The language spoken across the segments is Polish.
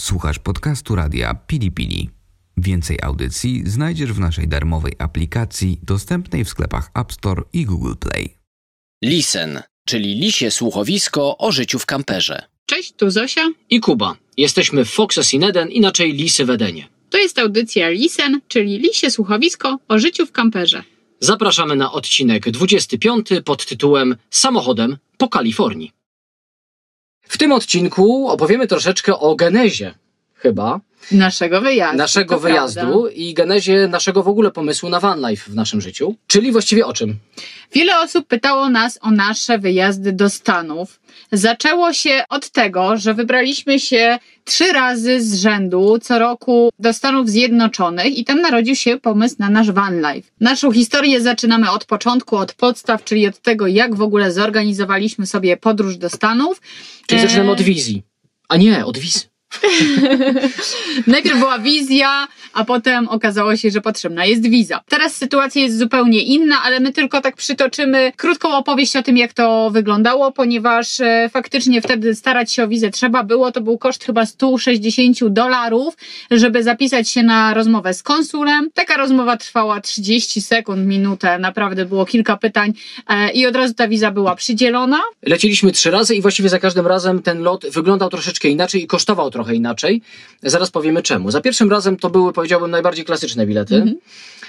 Słuchasz podcastu radia Pili Pili. Więcej audycji znajdziesz w naszej darmowej aplikacji dostępnej w sklepach App Store i Google Play. Listen, czyli lisie słuchowisko o życiu w kamperze. Cześć, tu Zosia. i Kuba. Jesteśmy w Foxes in Eden, inaczej Lisy w Edenie. To jest audycja Lisen, czyli lisie słuchowisko o życiu w kamperze. Zapraszamy na odcinek 25 pod tytułem Samochodem po Kalifornii. W tym odcinku opowiemy troszeczkę o genezie, chyba, Naszego wyjazdu. naszego wyjazdu prawda. i genezie naszego w ogóle pomysłu na van life w naszym życiu. Czyli właściwie o czym? Wiele osób pytało nas o nasze wyjazdy do Stanów. Zaczęło się od tego, że wybraliśmy się trzy razy z rzędu co roku do Stanów Zjednoczonych i tam narodził się pomysł na nasz van life. Naszą historię zaczynamy od początku, od podstaw, czyli od tego, jak w ogóle zorganizowaliśmy sobie podróż do Stanów. Czyli E, zaczynamy od wizji. A nie, od wizy. Najpierw była wizja, a potem okazało się, że potrzebna jest wiza. Teraz sytuacja jest zupełnie inna, ale my tylko tak przytoczymy krótką opowieść o tym, jak to wyglądało, ponieważ e, faktycznie wtedy starać się o wizę trzeba było. To był koszt chyba 160 dolarów, żeby zapisać się na rozmowę z konsulem. Taka rozmowa trwała 30 sekund, minutę, naprawdę było kilka pytań e, i od razu ta wiza była przydzielona. Leciliśmy trzy razy i właściwie za każdym razem ten lot wyglądał troszeczkę inaczej i kosztował trochę inaczej. Zaraz powiemy czemu. Za pierwszym razem to były, powiedziałbym, najbardziej klasyczne bilety, Mhm.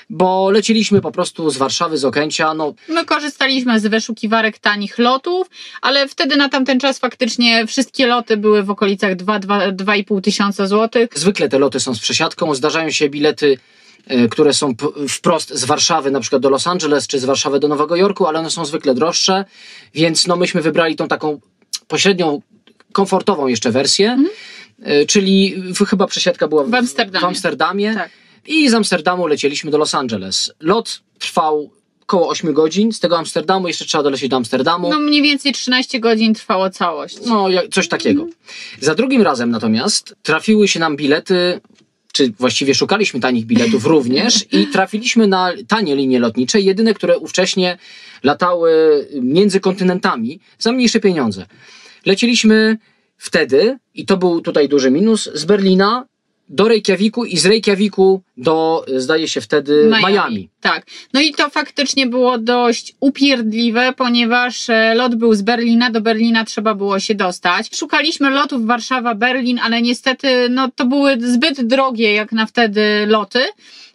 bo leciliśmy po prostu z Warszawy, z Okęcia, no My korzystaliśmy z wyszukiwarek tanich lotów, ale wtedy na tamten czas faktycznie wszystkie loty były w okolicach 2-2,5 tysiąca złotych. Zwykle te loty są z przesiadką. Zdarzają się bilety, e, które są wprost z Warszawy, na przykład do Los Angeles, czy z Warszawy do Nowego Jorku, ale one są zwykle droższe, więc no myśmy wybrali tą taką pośrednią, komfortową jeszcze wersję, e, czyli w, chyba przesiadka była W Amsterdamie. w Amsterdamie. Tak. I z Amsterdamu lecieliśmy do Los Angeles. Lot trwał około 8 godzin. Z tego Amsterdamu jeszcze trzeba dolecieć do Amsterdamu. No mniej więcej 13 godzin trwało całość. No, coś takiego. Za drugim razem natomiast trafiły się nam bilety, czy właściwie szukaliśmy tanich biletów również i trafiliśmy na tanie linie lotnicze, jedyne, które ówcześnie latały między kontynentami za mniejsze pieniądze. Lecieliśmy wtedy, i to był tutaj duży minus, z Berlina do Reykjaviku i z Reykjaviku do, zdaje się wtedy, Miami. Tak. No i to faktycznie było dość upierdliwe, ponieważ e, lot był z Berlina, do Berlina trzeba było się dostać. Szukaliśmy lotów Warszawa-Berlin, ale niestety no, to były zbyt drogie jak na wtedy loty,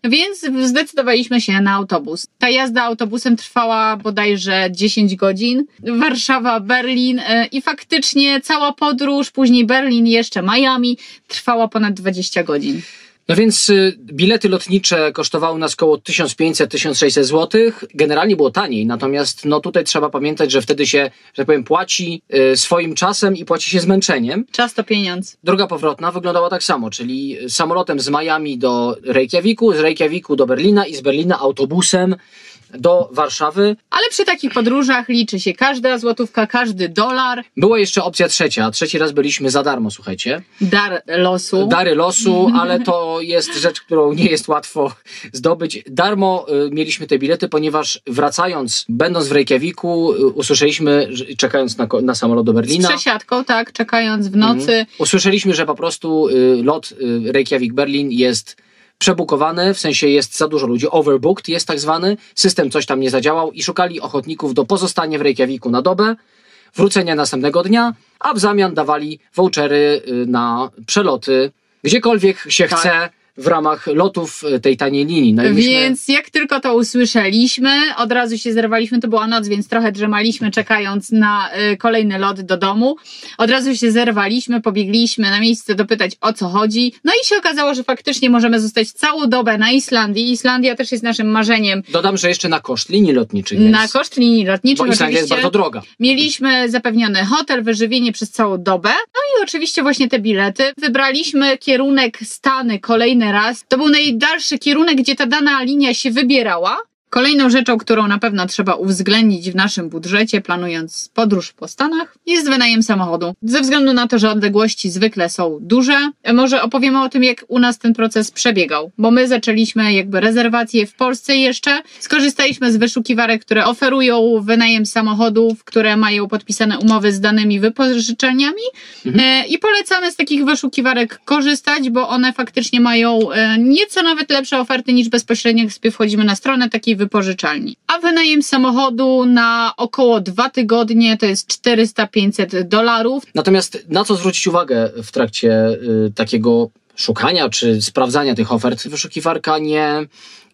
więc zdecydowaliśmy się na autobus. Ta jazda autobusem trwała bodajże 10 godzin. Warszawa-Berlin e, i faktycznie cała podróż, później Berlin, jeszcze Miami trwała ponad 20 godzin. No więc y, bilety lotnicze kosztowały nas około 1500-1600 zł. Generalnie było taniej, natomiast no tutaj trzeba pamiętać, że wtedy się, że tak powiem, płaci y, swoim czasem i płaci się zmęczeniem. Czas to pieniądz. Droga powrotna wyglądała tak samo, czyli samolotem z Miami do Reykjaviku, z Reykjaviku do Berlina i z Berlina autobusem do Warszawy. Ale przy takich podróżach liczy się każda złotówka, każdy dolar, Była jeszcze opcja trzecia. Trzeci raz byliśmy za darmo, słuchajcie. dar losu. Dary losu, ale to jest rzecz, którą nie jest łatwo zdobyć. Darmo y, mieliśmy te bilety, ponieważ wracając, będąc w Reykjaviku, y, usłyszeliśmy, czekając na, na samolot do z Berlina, przesiadką, tak, czekając w nocy. Mhm. usłyszeliśmy, że po prostu y, lot Reykjavik-Berlin jest przebukowany, w sensie jest za dużo ludzi, overbooked jest tak zwany, system coś tam nie zadziałał i szukali ochotników do pozostania w Reykjaviku na dobę, wrócenia następnego dnia, a w zamian dawali vouchery y, na przeloty gdziekolwiek się Tak. chce w ramach lotów y, tej taniej linii. No myśmy- Więc jak tylko to usłyszeliśmy, od razu się zerwaliśmy, to była noc, więc trochę drzemaliśmy czekając na y, kolejny lot do domu. Od razu się zerwaliśmy, pobiegliśmy na miejsce dopytać o co chodzi. No i się okazało, że faktycznie możemy zostać całą dobę na Islandii. Islandia też jest naszym marzeniem Dodam, że jeszcze na koszt linii lotniczych. Więc, na koszt linii lotniczych. bo Islandia jest bardzo droga. Mieliśmy zapewniony hotel, wyżywienie przez całą dobę. No i oczywiście właśnie te bilety. Wybraliśmy kierunek Stany kolejny raz. To był najdalszy kierunek, gdzie ta dana linia się wybierała. Kolejną rzeczą, którą na pewno trzeba uwzględnić w naszym budżecie, planując podróż po Stanach, jest wynajem samochodu. Ze względu na to, że odległości zwykle są duże, może opowiemy o tym, jak u nas ten proces przebiegał, bo my zaczęliśmy jakby rezerwacje w Polsce jeszcze, skorzystaliśmy z wyszukiwarek, które oferują wynajem samochodów, które mają podpisane umowy z danymi wypożyczalniami mhm. E, i polecamy z takich wyszukiwarek korzystać, bo one faktycznie mają e, nieco nawet lepsze oferty niż bezpośrednio, sobie wchodzimy na stronę takiej wypożyczalni. A wynajem samochodu na około dwa tygodnie to jest 400-500 dolarów. Natomiast na co zwrócić uwagę w trakcie y, takiego szukania czy sprawdzania tych ofert? Wyszukiwarka nie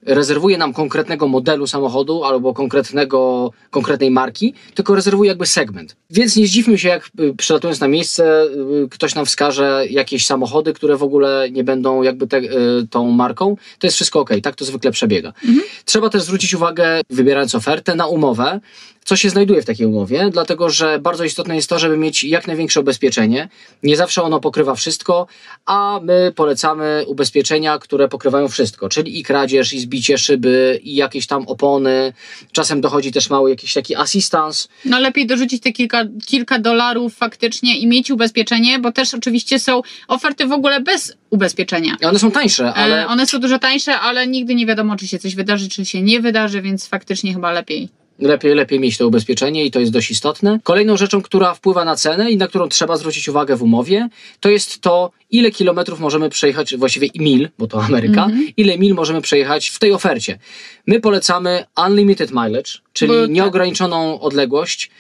rezerwuje nam konkretnego modelu samochodu albo konkretnego, konkretnej marki, tylko rezerwuje jakby segment. Więc nie zdziwmy się, jak y, przylatując na miejsce, y, ktoś nam wskaże jakieś samochody, które w ogóle nie będą jakby te, y, tą marką. To jest wszystko ok, tak to zwykle przebiega. Mhm. Trzeba też zwrócić uwagę, wybierając ofertę, na umowę, co się znajduje w takiej umowie, dlatego że bardzo istotne jest to, żeby mieć jak największe ubezpieczenie. Nie zawsze ono pokrywa wszystko, a my polecamy ubezpieczenia, które pokrywają wszystko, czyli i kradzież, i zbicie szyby, i jakieś tam opony. Czasem dochodzi też mały jakiś taki asystans. No lepiej dorzucić te kilka, kilka dolarów faktycznie i mieć ubezpieczenie, bo też oczywiście są oferty w ogóle bez ubezpieczenia. I one są tańsze, ale... One są dużo tańsze, ale nigdy nie wiadomo, czy się coś wydarzy, czy się nie wydarzy, więc faktycznie chyba lepiej lepiej, lepiej mieć to ubezpieczenie i to jest dość istotne. Kolejną rzeczą, która wpływa na cenę i na którą trzeba zwrócić uwagę w umowie, to jest to, ile kilometrów możemy przejechać, właściwie mil, bo to Ameryka, mm -hmm. ile mil możemy przejechać w tej ofercie. My polecamy unlimited mileage, czyli bo, tak. nieograniczoną odległość,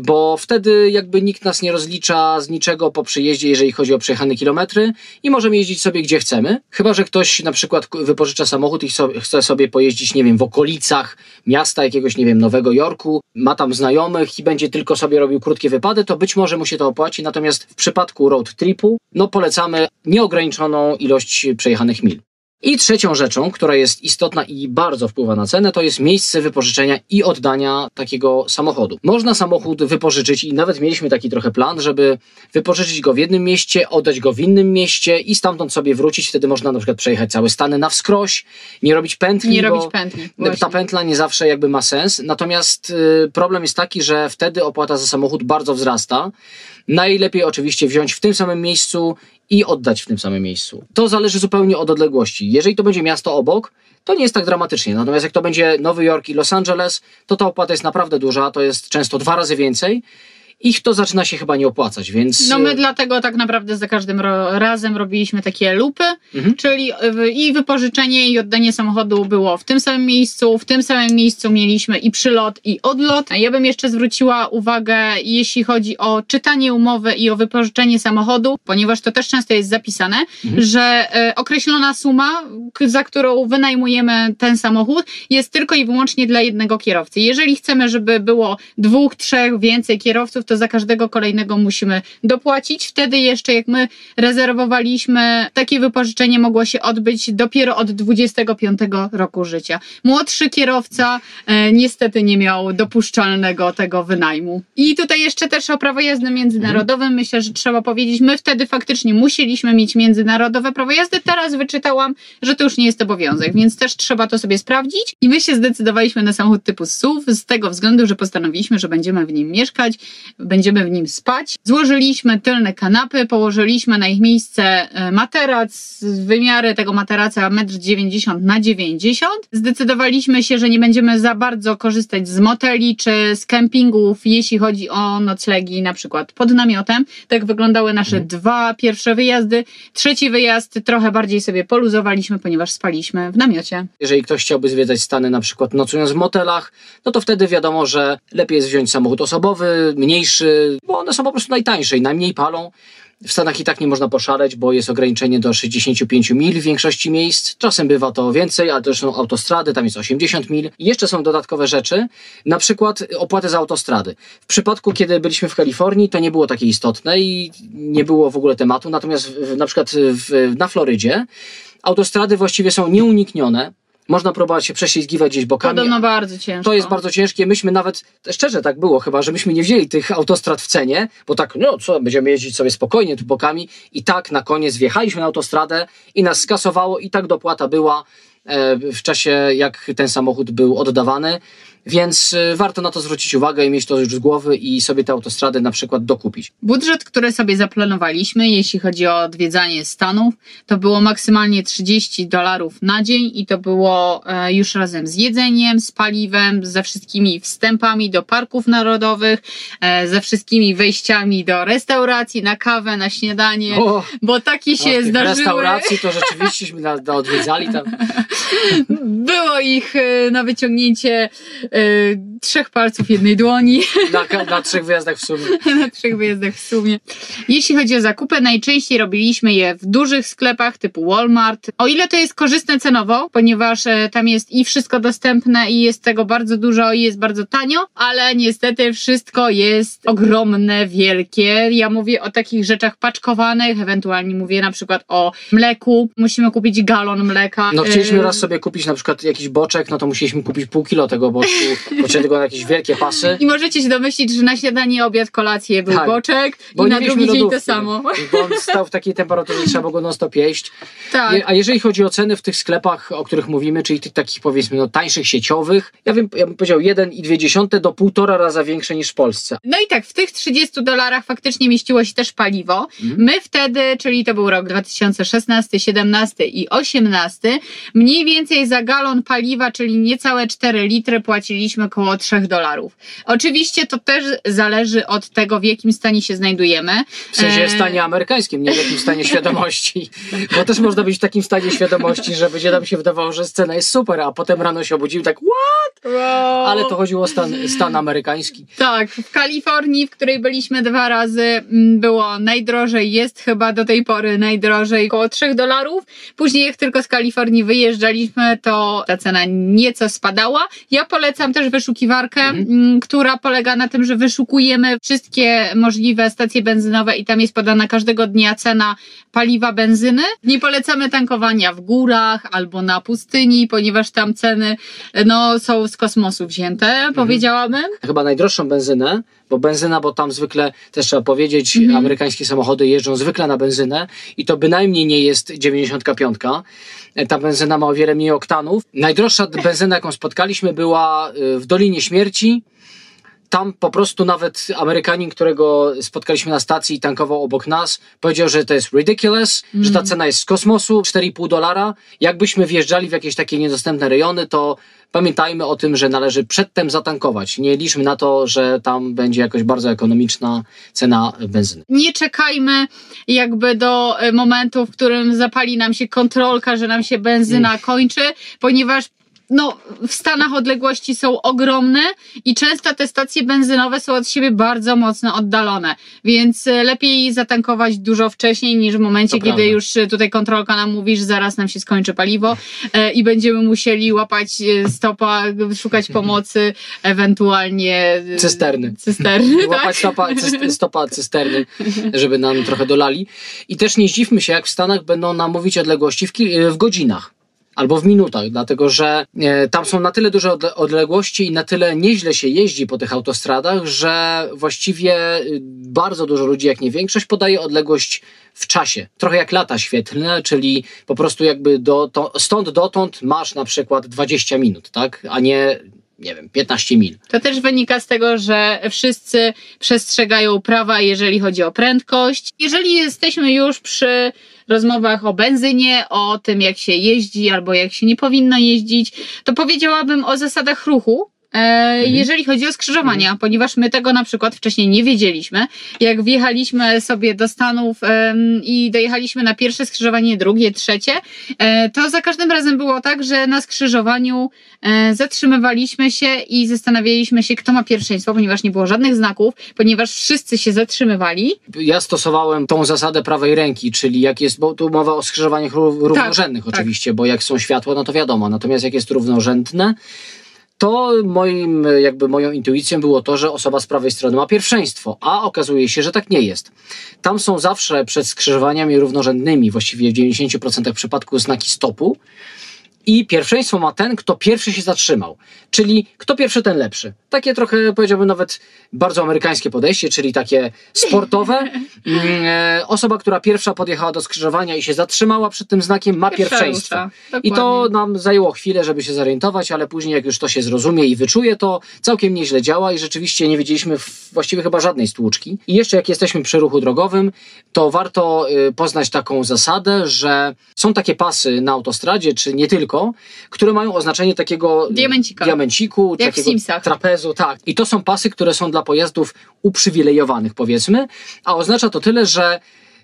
bo wtedy jakby nikt nas nie rozlicza z niczego po przyjeździe, jeżeli chodzi o przejechane kilometry i możemy jeździć sobie gdzie chcemy. Chyba, że ktoś na przykład wypożycza samochód i chce sobie pojeździć, nie wiem, w okolicach miasta jakiegoś, nie wiem, Nowego Jorku, ma tam znajomych i będzie tylko sobie robił krótkie wypady, to być może mu się to opłaci. Natomiast w przypadku road tripu, no polecamy nieograniczoną ilość przejechanych mil. I trzecią rzeczą, która jest istotna i bardzo wpływa na cenę, to jest miejsce wypożyczenia i oddania takiego samochodu. Można samochód wypożyczyć i nawet mieliśmy taki trochę plan, żeby wypożyczyć go w jednym mieście, oddać go w innym mieście i stamtąd sobie wrócić. Wtedy można na przykład przejechać całe Stany na wskroś, nie robić pętli. Nie robić pętli. Właśnie. Ta pętla nie zawsze jakby ma sens. Natomiast y, problem jest taki, że wtedy opłata za samochód bardzo wzrasta. Najlepiej oczywiście wziąć w tym samym miejscu i oddać w tym samym miejscu. To zależy zupełnie od odległości. Jeżeli to będzie miasto obok, to nie jest tak dramatycznie. Natomiast jak to będzie Nowy Jork i Los Angeles, to ta opłata jest naprawdę duża, to jest często dwa razy więcej ich to zaczyna się chyba nie opłacać, więc... No my e, dlatego tak naprawdę za każdym razem robiliśmy takie lupy, mhm. czyli i wypożyczenie i oddanie samochodu było w tym samym miejscu, w tym samym miejscu mieliśmy i przylot i odlot. Ja bym jeszcze zwróciła uwagę, jeśli chodzi o czytanie umowy i o wypożyczenie samochodu, ponieważ to też często jest zapisane, mhm. że e, określona suma, za którą wynajmujemy ten samochód, jest tylko i wyłącznie dla jednego kierowcy. Jeżeli chcemy, żeby było dwóch, trzech, więcej kierowców, to za każdego kolejnego musimy dopłacić. Wtedy jeszcze jak my rezerwowaliśmy, takie wypożyczenie mogło się odbyć dopiero od 25 roku życia. Młodszy kierowca e, niestety nie miał dopuszczalnego tego wynajmu. I tutaj jeszcze też o prawo jazdy międzynarodowym mhm. myślę, że trzeba powiedzieć, my wtedy faktycznie musieliśmy mieć międzynarodowe prawo jazdy. Teraz wyczytałam, że to już nie jest obowiązek, więc też trzeba to sobie sprawdzić. I my się zdecydowaliśmy na samochód typu SUV z tego względu, że postanowiliśmy, że będziemy w nim mieszkać, będziemy w nim spać. Złożyliśmy tylne kanapy, położyliśmy na ich miejsce e, materac, wymiary tego materaca 1,90 m na 90 Zdecydowaliśmy się, że nie będziemy za bardzo korzystać z moteli czy z kempingów, jeśli chodzi o noclegi na przykład pod namiotem. Tak wyglądały nasze mhm. dwa pierwsze wyjazdy. Trzeci wyjazd trochę bardziej sobie poluzowaliśmy, ponieważ spaliśmy w namiocie. Jeżeli ktoś chciałby zwiedzać Stany na przykład nocując w motelach, no to wtedy wiadomo, że lepiej jest wziąć samochód osobowy, bo one są po prostu najtańsze i najmniej palą. W Stanach i tak nie można poszaleć, bo jest ograniczenie do 65 mil w większości miejsc. Czasem bywa to więcej, ale to są autostrady, tam jest 80 mil. I jeszcze są dodatkowe rzeczy, na przykład opłaty za autostrady. W przypadku, kiedy byliśmy w Kalifornii, to nie było takie istotne i nie było w ogóle tematu. Natomiast w, na przykład w, na Florydzie autostrady właściwie są nieuniknione można próbować się prześlizgiwać gdzieś bokami. Podobno bardzo ciężko. To jest bardzo ciężkie. Myśmy nawet, szczerze tak było chyba, że myśmy nie wzięli tych autostrad w cenie, bo tak, no co, będziemy jeździć sobie spokojnie tu bokami i tak na koniec wjechaliśmy na autostradę i nas skasowało i tak dopłata była e, w czasie, jak ten samochód był oddawany. Więc e, warto na to zwrócić uwagę i mieć to już z głowy i sobie te autostrady na przykład dokupić. Budżet, który sobie zaplanowaliśmy, jeśli chodzi o odwiedzanie Stanów, to było maksymalnie 30 dolarów na dzień i to było e, już razem z jedzeniem, z paliwem, ze wszystkimi wstępami do parków narodowych, e, ze wszystkimi wejściami do restauracji, na kawę, na śniadanie, O, bo takie się o, zdarzyły. restauracji to rzeczywiścieśmy na, na odwiedzali tam. Było ich e, na wyciągnięcie e, trzech palców jednej dłoni. Na, na trzech wyjazdach w sumie. na trzech wyjazdach w sumie. Jeśli chodzi o zakupy, najczęściej robiliśmy je w dużych sklepach typu Walmart. O ile to jest korzystne cenowo, ponieważ e, tam jest i wszystko dostępne i jest tego bardzo dużo i jest bardzo tanio, ale niestety wszystko jest ogromne, wielkie. Ja mówię o takich rzeczach paczkowanych, ewentualnie mówię na przykład o mleku. Musimy kupić galon mleka. No chcieliśmy E, raz sobie kupić na przykład jakiś boczek, no to musieliśmy kupić pół kilo tego boczku, potrzebne go na jakieś wielkie pasy. I możecie się domyślić, że na śniadanie, obiad, kolację był Tak. boczek Bo i na drugi dzień to samo. Bo on stał w takiej temperaturze, że trzeba było go non stop jeść. Tak. A jeżeli chodzi o ceny w tych sklepach, o których mówimy, czyli tych takich powiedzmy no, tańszych sieciowych, ja bym, ja bym powiedział 1,2 do półtora raza większe niż w Polsce. No i tak, w tych 30 dolarach faktycznie mieściło się też paliwo. Mhm. My wtedy, czyli to był rok 2016, 17 i 18, mniej więcej za galon paliwa, czyli niecałe 4 litry, płaciliśmy około 3 dolarów. Oczywiście to też zależy od tego, w jakim stanie się znajdujemy. W sensie E, stanie amerykańskim, nie w jakimś stanie świadomości. Bo też można być w takim stanie świadomości, że będzie nam się wydawało, że scena jest super, a potem rano się obudził tak, what? Wow. Ale to chodziło o stan, stan amerykański. Tak, w Kalifornii, w której byliśmy dwa razy, mm, było najdrożej, jest chyba do tej pory najdrożej, około 3 dolarów. Później jak tylko z Kalifornii wyjeżdżaliśmy, to ta cena nieco spadała. Ja polecam też wyszukiwarkę, mm, która polega na tym, że wyszukujemy wszystkie możliwe stacje benzynowe i tam jest podana każdego dnia cena paliwa benzyny. Nie polecamy tankowania w górach albo na pustyni, ponieważ tam ceny no, są z kosmosu wzięte, powiedziałabym. Chyba najdroższą benzynę, bo benzyna, bo tam zwykle, też trzeba powiedzieć, Mhm. amerykańskie samochody jeżdżą zwykle na benzynę i to bynajmniej nie jest 95. Ta benzyna ma o wiele mniej oktanów. Najdroższa benzyna, jaką spotkaliśmy, była y, w Dolinie Śmierci. Tam po prostu nawet Amerykanin, którego spotkaliśmy na stacji i tankował obok nas, powiedział, że to jest ridiculous, że ta cena jest z kosmosu, 4,5 dolara. Jakbyśmy wjeżdżali w jakieś takie niedostępne rejony, to pamiętajmy o tym, że należy przedtem zatankować. Nie liczmy na to, że tam będzie jakoś bardzo ekonomiczna cena benzyny. nie czekajmy jakby do e, momentu, w którym zapali nam się kontrolka, że nam się benzyna kończy, ponieważ no, w Stanach odległości są ogromne i często te stacje benzynowe są od siebie bardzo mocno oddalone, więc e, lepiej zatankować dużo wcześniej niż w momencie, To kiedy prawda. już e, tutaj kontrolka nam mówi, że zaraz nam się skończy paliwo e, i będziemy musieli łapać stopa, szukać pomocy, ewentualnie Cysterny. cysterny tak? Łapać stopa, cyst- stopa cysterny, żeby nam trochę dolali. I też nie zdziwmy się, jak w Stanach będą nam mówić odległości w, w godzinach. Albo w minutach, dlatego że e, tam są na tyle duże odle- odległości i na tyle nieźle się jeździ po tych autostradach, że właściwie y, bardzo dużo ludzi, jak nie większość, podaje odległość w czasie. Trochę jak lata świetlne, czyli po prostu jakby do, to, stąd dotąd masz na przykład 20 minut, tak? A nie, nie wiem, 15 mil. To też wynika z tego, że wszyscy przestrzegają prawa, jeżeli chodzi o prędkość. Jeżeli jesteśmy już przy rozmowach o benzynie, o tym, jak się jeździ albo jak się nie powinno jeździć, to powiedziałabym o zasadach ruchu. E, Jeżeli chodzi o skrzyżowania, ponieważ my tego na przykład wcześniej nie wiedzieliśmy. Jak wjechaliśmy sobie do Stanów i dojechaliśmy na pierwsze skrzyżowanie, drugie, trzecie, e, to za każdym razem było tak, że na skrzyżowaniu e, zatrzymywaliśmy się i zastanawialiśmy się, kto ma pierwszeństwo, ponieważ nie było żadnych znaków, ponieważ wszyscy się zatrzymywali. Ja stosowałem tą zasadę prawej ręki, czyli jak jest, bo tu mowa o skrzyżowaniach ró- równorzędnych tak. oczywiście, bo jak są światła, no to wiadomo, natomiast jak jest równorzędne, to moim, jakby moją intuicją było to, że osoba z prawej strony ma pierwszeństwo, a okazuje się, że tak nie jest. Tam są zawsze przed skrzyżowaniami równorzędnymi, właściwie w 90% przypadków znaki stopu i pierwszeństwo ma ten, kto pierwszy się zatrzymał. Czyli kto pierwszy, ten lepszy. Takie trochę, powiedziałbym, nawet bardzo amerykańskie podejście, czyli takie sportowe. Mm, e, Osoba, która pierwsza podjechała do skrzyżowania i się zatrzymała przed tym znakiem, ma pierwszeństwo. I to nam zajęło chwilę, żeby się zorientować, ale później, jak już to się zrozumie i wyczuje, to całkiem nieźle działa i rzeczywiście nie widzieliśmy właściwie chyba żadnej stłuczki. I jeszcze jak jesteśmy przy ruchu drogowym, to warto y, poznać taką zasadę, że są takie pasy na autostradzie, czy nie tylko, które mają oznaczenie takiego y, Diamencika. diamenciku, Jak takiego trapezu, tak. I to są pasy, które są dla pojazdów uprzywilejowanych, powiedzmy, a oznacza to tyle, że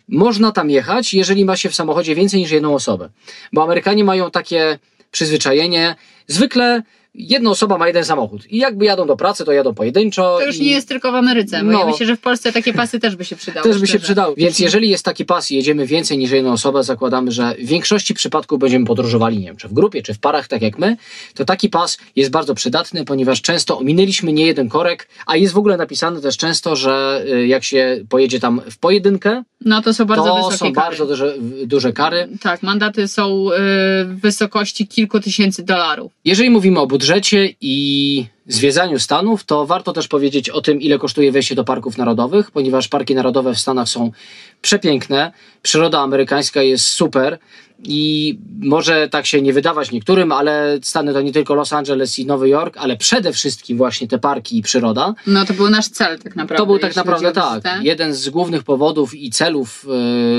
można tam jechać, jeżeli ma się w samochodzie więcej niż jedną osobę. Bo Amerykanie mają takie przyzwyczajenie, zwykle jedna osoba ma jeden samochód i jakby jadą do pracy, to jadą pojedynczo. To już i nie jest tylko w Ameryce, bo No. ja myślę, że w Polsce takie pasy też by się przydały. też by się przydały. Więc jeżeli jest taki pas i jedziemy więcej niż jedną osobę, zakładamy, że w większości przypadków będziemy podróżowali, nie wiem, czy w grupie, czy w parach, tak jak my, to taki pas jest bardzo przydatny, ponieważ często ominęliśmy nie jeden korek, a jest w ogóle napisane też często, że y, jak się pojedzie tam w pojedynkę, No to są bardzo to wysokie są kary. bardzo duże, duże kary. Tak, mandaty są y, w wysokości kilku tysięcy dolarów. Jeżeli mówimy o budżecie i zwiedzaniu Stanów, to warto też powiedzieć o tym, ile kosztuje wejście do parków narodowych, ponieważ parki narodowe w Stanach są przepiękne, przyroda amerykańska jest super i może tak się nie wydawać niektórym, ale Stany to nie tylko Los Angeles i Nowy Jork, ale przede wszystkim właśnie te parki i przyroda. No to był nasz cel tak naprawdę. To był tak naprawdę tak. Jeden z głównych powodów i celów,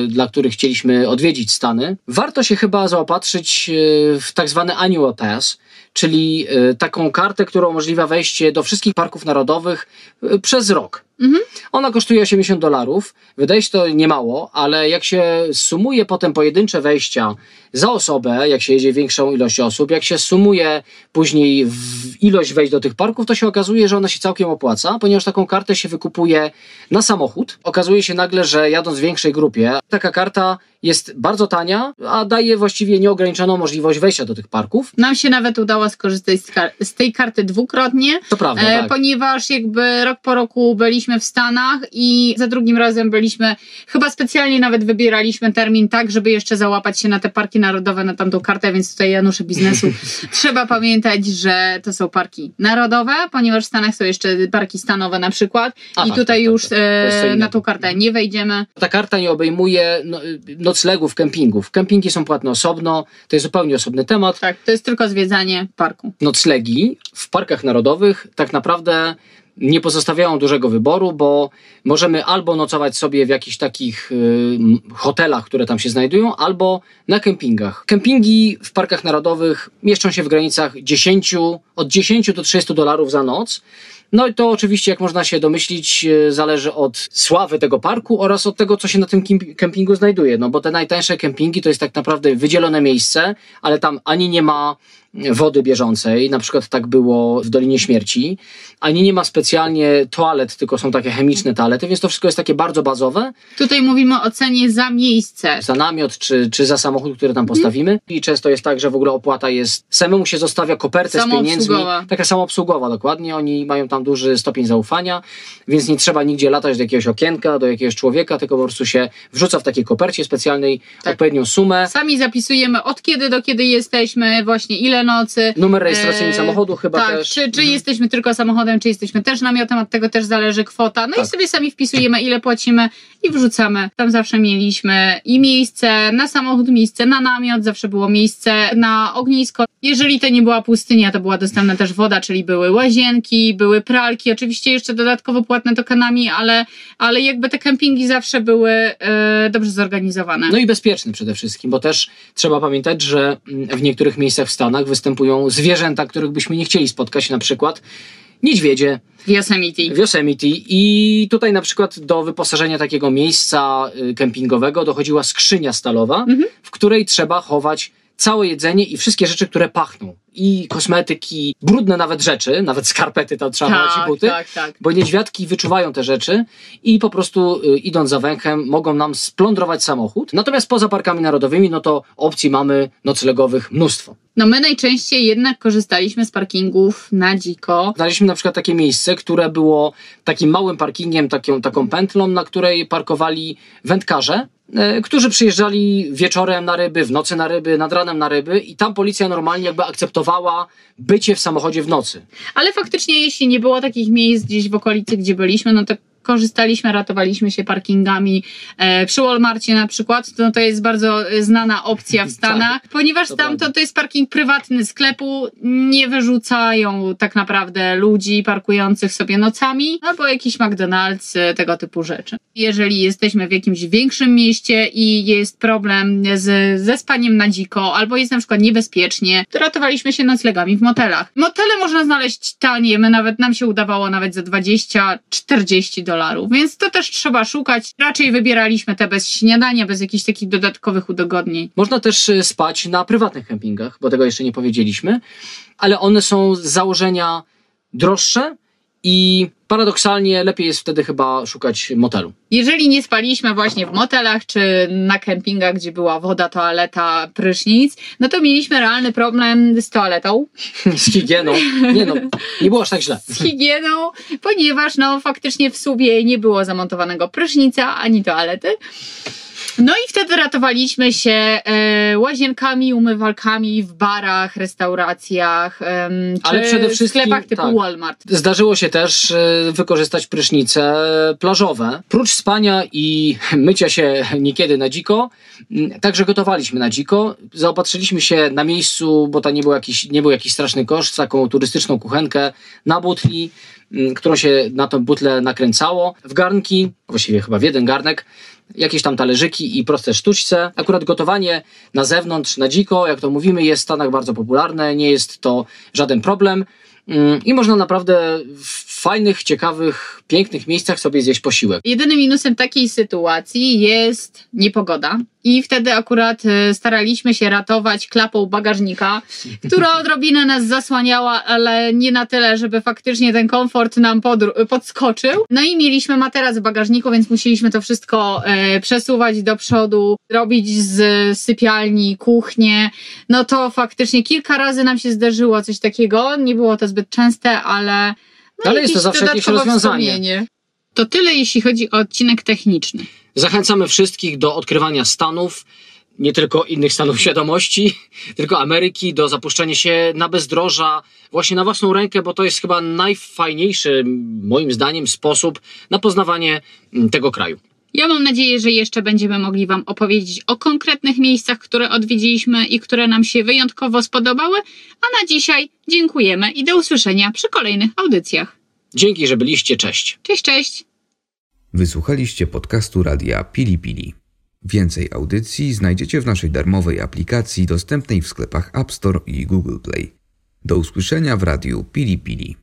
e, dla których chcieliśmy odwiedzić Stany. Warto się chyba zaopatrzyć e, w tak zwany annual pass, czyli e, taką kartę, która umożliwia wejście do wszystkich parków narodowych e, przez rok. Mhm. Ona kosztuje 80 dolarów. Wydaje się to niemało, ale jak się sumuje potem pojedyncze wejścia za osobę, jak się jedzie większą ilość osób, jak się sumuje później ilość wejść do tych parków, to się okazuje, że ona się całkiem opłaca, ponieważ taką kartę się wykupuje na samochód. Okazuje się nagle, że jadąc w większej grupie, taka karta jest bardzo tania, a daje właściwie nieograniczoną możliwość wejścia do tych parków. Nam się nawet udało skorzystać z, z tej karty dwukrotnie, To prawda, e, tak. ponieważ jakby rok po roku byliśmy w Stanach i za drugim razem byliśmy, chyba specjalnie nawet wybieraliśmy termin tak, żeby jeszcze załapać się na te parki narodowe, na tamtą kartę, więc tutaj Janusze biznesu trzeba pamiętać, że to są parki narodowe, ponieważ w Stanach są jeszcze parki stanowe na przykład A, i tak, tutaj tak, już tak, e, na tą kartę nie wejdziemy. Ta karta nie obejmuje no, noclegów, kempingów. Kempingi są płatne osobno, to jest zupełnie osobny temat. Tak, to jest tylko zwiedzanie parku. noclegi w parkach narodowych tak naprawdę nie pozostawiają dużego wyboru, bo możemy albo nocować sobie w jakichś takich y, hotelach, które tam się znajdują, albo na kempingach. Kempingi w parkach narodowych mieszczą się w granicach 10, od 10 do 30 dolarów za noc. No i to oczywiście, jak można się domyślić, e, zależy od sławy tego parku oraz od tego, co się na tym kempingu znajduje. No bo te najtańsze kempingi to jest tak naprawdę wydzielone miejsce, ale tam ani nie ma wody bieżącej, na przykład tak było w Dolinie Śmierci, ani nie ma specjalnie toalet, tylko są takie chemiczne toalety, więc to wszystko jest takie bardzo bazowe, Tutaj mówimy o cenie za miejsce. za namiot czy, czy za samochód, który tam postawimy. I często jest tak, że w ogóle opłata jest, samemu się zostawia kopertę z pieniędzmi. Taka samoobsługowa, dokładnie. Oni mają tam duży stopień zaufania, więc nie trzeba nigdzie latać do jakiegoś okienka, do jakiegoś człowieka, tylko po prostu się wrzuca w takiej kopercie specjalnej Tak. odpowiednią sumę. Sami zapisujemy od kiedy do kiedy jesteśmy, właśnie ile nocy. Numer rejestracyjny E, samochodu chyba tak, też. Czy, czy jesteśmy tylko samochodem, czy jesteśmy też namiotem, od tego też zależy kwota. No Tak. i sobie sami wpisujemy, ile płacimy i wrzucamy. Tam zawsze mieliśmy i miejsce na samochód, miejsce na namiot, zawsze było miejsce na ognisko. Jeżeli to nie była pustynia, to była dostępna też woda, czyli były łazienki, były pralki, oczywiście jeszcze dodatkowo płatne tokenami, ale, ale jakby te kempingi zawsze były e, dobrze zorganizowane. No i bezpieczny przede wszystkim, bo też trzeba pamiętać, że mm, w niektórych miejscach w Stanach występują zwierzęta, których byśmy nie chcieli spotkać, na przykład niedźwiedzie W Yosemite. w Yosemite i tutaj na przykład do wyposażenia takiego miejsca y, kempingowego dochodziła skrzynia stalowa, w której trzeba chować całe jedzenie i wszystkie rzeczy, które pachną. I kosmetyki, brudne nawet rzeczy, nawet skarpety tam trzeba chować i Tak, buty. tak, tak. Bo niedźwiadki wyczuwają te rzeczy i po prostu y, idąc za węchem mogą nam splądrować samochód. Natomiast poza parkami narodowymi, no to opcji mamy noclegowych mnóstwo. No my najczęściej jednak korzystaliśmy z parkingów na dziko. Znaleźliśmy na przykład takie miejsce, które było takim małym parkingiem, taką, taką pętlą, na której parkowali wędkarze. E, którzy przyjeżdżali wieczorem na ryby, w nocy na ryby, nad ranem na ryby i tam policja normalnie jakby akceptowała bycie w samochodzie w nocy. Ale faktycznie, jeśli nie było takich miejsc gdzieś w okolicy, gdzie byliśmy, no to korzystaliśmy, ratowaliśmy się parkingami e, przy Walmarcie na przykład, to, to jest bardzo znana opcja w Stanach, ponieważ tam to, to jest parking prywatny sklepu, nie wyrzucają tak naprawdę ludzi parkujących sobie nocami, albo jakiś McDonald's, e, tego typu rzeczy. Jeżeli jesteśmy w jakimś większym mieście i jest problem z, ze spaniem na dziko, albo jest na przykład niebezpiecznie, to ratowaliśmy się noclegami w motelach. Motele można znaleźć tanie, my nawet, nam się udawało nawet za 20-40 dolarów, więc to też trzeba szukać. Raczej wybieraliśmy te bez śniadania, bez jakichś takich dodatkowych udogodnień. Można też e, spać na prywatnych kempingach, bo tego jeszcze nie powiedzieliśmy, ale one są z założenia droższe i paradoksalnie lepiej jest wtedy chyba szukać motelu. Jeżeli nie spaliśmy właśnie w motelach czy na kempingach, gdzie była woda, toaleta, prysznic, no to mieliśmy realny problem z toaletą, Z higieną. Nie no, nie było aż tak źle. z higieną, ponieważ no faktycznie w subie nie było zamontowanego prysznica ani toalety. No i wtedy ratowaliśmy się e, łazienkami, umywalkami w barach, restauracjach, czy Ale przede w wszystkim, sklepach typu tak. Walmart. Zdarzyło się też e, wykorzystać prysznice plażowe. Prócz spania i mycia się niekiedy na dziko, także gotowaliśmy na dziko. Zaopatrzyliśmy się na miejscu, bo to nie był jakiś, nie był jakiś straszny koszt, taką turystyczną kuchenkę na butli, którą się na tą butlę nakręcało, w garnki, właściwie chyba w jeden garnek, jakieś tam talerzyki i proste sztućce. Akurat gotowanie na zewnątrz, na dziko, jak to mówimy, jest w Stanach bardzo popularne, nie jest to żaden problem. Mm, I można naprawdę fajnych, ciekawych, pięknych miejscach sobie zjeść posiłek. Jedynym minusem takiej sytuacji jest niepogoda. I wtedy akurat e, staraliśmy się ratować klapą bagażnika, która odrobinę nas zasłaniała, ale nie na tyle, żeby faktycznie ten komfort nam podskoczył. No i mieliśmy materac w bagażniku, więc musieliśmy to wszystko e, przesuwać do przodu, robić z sypialni, kuchnię. No to faktycznie kilka razy nam się zdarzyło coś takiego. Nie było to zbyt częste, ale. No Ale jest to zawsze jakieś rozwiązanie. wspomnienie. To tyle, jeśli chodzi o odcinek techniczny. Zachęcamy wszystkich do odkrywania Stanów, nie tylko innych stanów świadomości, tylko Ameryki, do zapuszczenia się na bezdroża, właśnie na własną rękę, bo to jest chyba najfajniejszy, moim zdaniem, sposób na poznawanie tego kraju. Ja mam nadzieję, że jeszcze będziemy mogli Wam opowiedzieć o konkretnych miejscach, które odwiedziliśmy i które nam się wyjątkowo spodobały. A na dzisiaj dziękujemy i do usłyszenia przy kolejnych audycjach. Dzięki, że byliście, cześć. Cześć, cześć! Wysłuchaliście podcastu radia Pili Pili. Więcej audycji znajdziecie w naszej darmowej aplikacji dostępnej w sklepach App Store i Google Play. Do usłyszenia w radiu Pili Pili.